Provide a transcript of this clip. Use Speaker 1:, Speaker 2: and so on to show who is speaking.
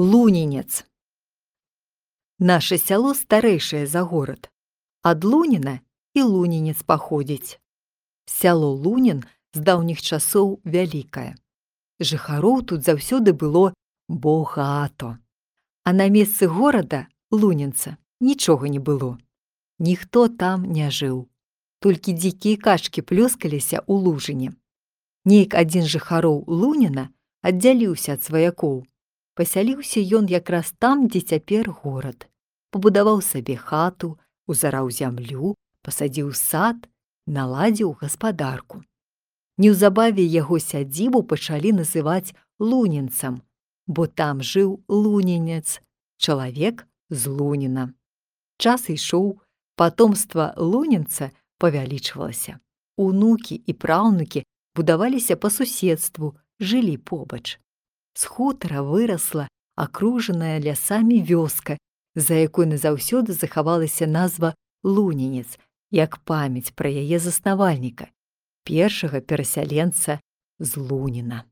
Speaker 1: Лунінец. Наша сяло старэйшае за горад. Ад Луніна і лунінец паходзіць. Сяло Лунін з даўніх часоў вялікае. Жыхароў тут заўсёды было богато. А на месцы горада лунінца нічога не было. Ніхто там не жыў. Толькі дзікія качкі плёскаліся ў лужыне. Нейк адзін жыхароў Луніна аддзяліўся ад сваякоў пасяліўся ён якраз там, дзе цяпер горад. Пабудаваў сабе хату, узараў зямлю, пасадзіў сад, наладзіў гаспадарку. Неўзабаве яго сядзібу пачалі называць лунінцам, бо там жыў лунінец, чалавек з луніна. Час ішоў, патомства лунінца павялічвалася. Унукі і праўнукі будаваліся па суседству, жылі побач з хутара вырасла акружаная лясамі вёска, за якой назаўсёды захавалася назва лунінец, як памяць пра яе заснавальніка, першага перасяленца з луніна.